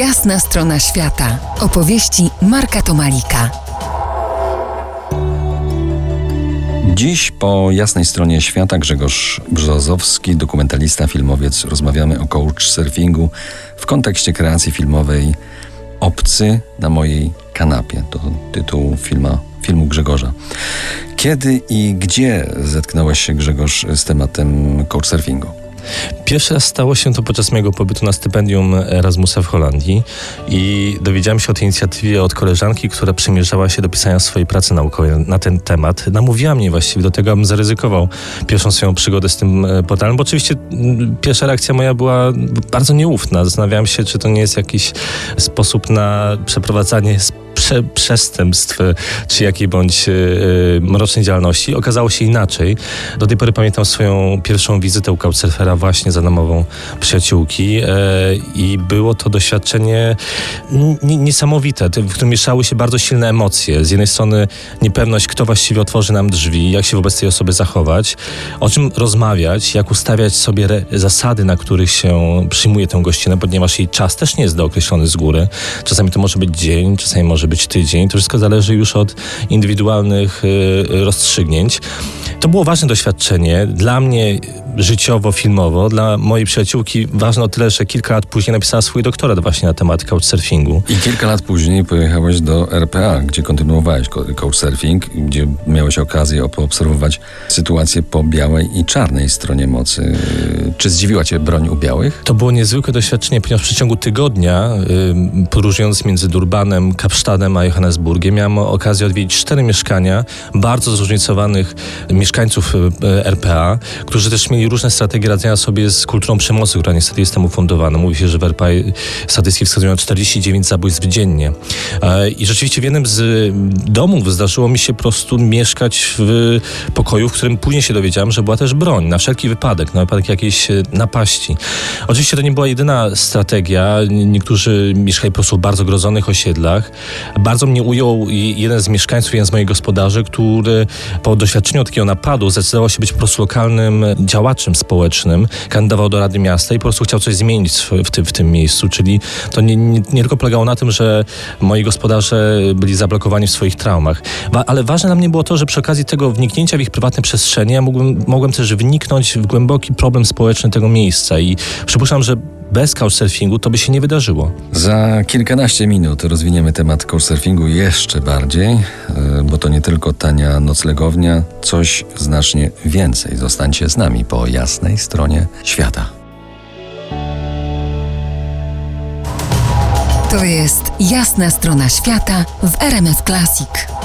Jasna strona świata. Opowieści Marka Tomalika. Dziś po jasnej stronie świata Grzegorz Brzozowski, dokumentalista, filmowiec. Rozmawiamy o couchsurfingu w kontekście kreacji filmowej Obcy na mojej kanapie. To tytuł filma, filmu Grzegorza. Kiedy i gdzie zetknąłeś się Grzegorz z tematem couchsurfingu? Pierwszy raz stało się to podczas mojego pobytu na stypendium Erasmusa w Holandii i dowiedziałem się o tej inicjatywie od koleżanki, która przymierzała się do pisania swojej pracy naukowej na ten temat. Namówiła mnie właściwie do tego, abym zaryzykował pierwszą swoją przygodę z tym e, portalem, bo oczywiście pierwsza reakcja moja była bardzo nieufna. Zastanawiałem się, czy to nie jest jakiś sposób na przeprowadzanie prze, przestępstw czy jakiej bądź yy, mrocznej działalności. Okazało się inaczej. Do tej pory pamiętam swoją pierwszą wizytę u Couchsurfera właśnie za namową przyjaciółki yy, i było to doświadczenie niesamowite, w którym mieszały się bardzo silne emocje. Z jednej strony niepewność, kto właściwie otworzy nam drzwi, jak się wobec tej osoby zachować, o czym rozmawiać, jak ustawiać sobie zasady, na których się przyjmuje tę gościnę, ponieważ jej czas też nie jest dookreślony z góry. Czasami to może być dzień, czasami może być tydzień. To wszystko zależy już od indywidualnych y, rozstrzygnięć. To było ważne doświadczenie dla mnie życiowo, filmowo. Dla mojej przyjaciółki ważne o tyle, że kilka lat później napisała swój doktorat właśnie na temat couchsurfingu. I kilka lat później pojechałeś do RPA, gdzie kontynuowałeś couchsurfing, gdzie miałeś okazję poobserwować sytuację po białej i czarnej stronie mocy. Czy zdziwiła cię broń u białych? To było niezwykłe doświadczenie, ponieważ w przeciągu tygodnia, podróżując między Durbanem, Kapsztadem a Johannesburgiem, miałem okazję odwiedzić cztery mieszkania bardzo zróżnicowanych mieszkańców RPA, którzy też mieli różne strategie radzenia sobie z kulturą przemocy, która niestety jest temu fundowana. Mówi się, że w RPA statystyki wskazują 49 zabójstw dziennie. E, I rzeczywiście w jednym z domów zdarzyło mi się po prostu mieszkać w pokoju, w którym później się dowiedziałem, że była też broń, na wszelki wypadek, na wypadek jakiejś e, napaści. Oczywiście to nie była jedyna strategia. Niektórzy mieszkali po prostu w bardzo grodzonych osiedlach. Bardzo mnie ujął jeden z mieszkańców, jeden z moich gospodarzy, który po doświadczeniu takiego napadu zdecydował się być po prostu lokalnym działaczem społecznym, kandydował do Rady Miasta i po prostu chciał coś zmienić w, tym, w tym miejscu. Czyli to nie, nie, nie, tylko polegało na tym, że moi gospodarze byli zablokowani w swoich traumach, ale ważne dla mnie było to, że przy okazji tego wniknięcia w ich prywatne przestrzenie ja mogłem, mogłem też wniknąć w głęboki problem społeczny tego miejsca i przypuszczam, że bez couchsurfingu to by się nie wydarzyło. Za kilkanaście minut rozwiniemy temat couchsurfingu jeszcze bardziej, e, bo to nie tylko tania noclegownia, coś znacznie więcej. Zostańcie z nami po jasnej stronie świata. To jest jasna strona świata w RMS Classic.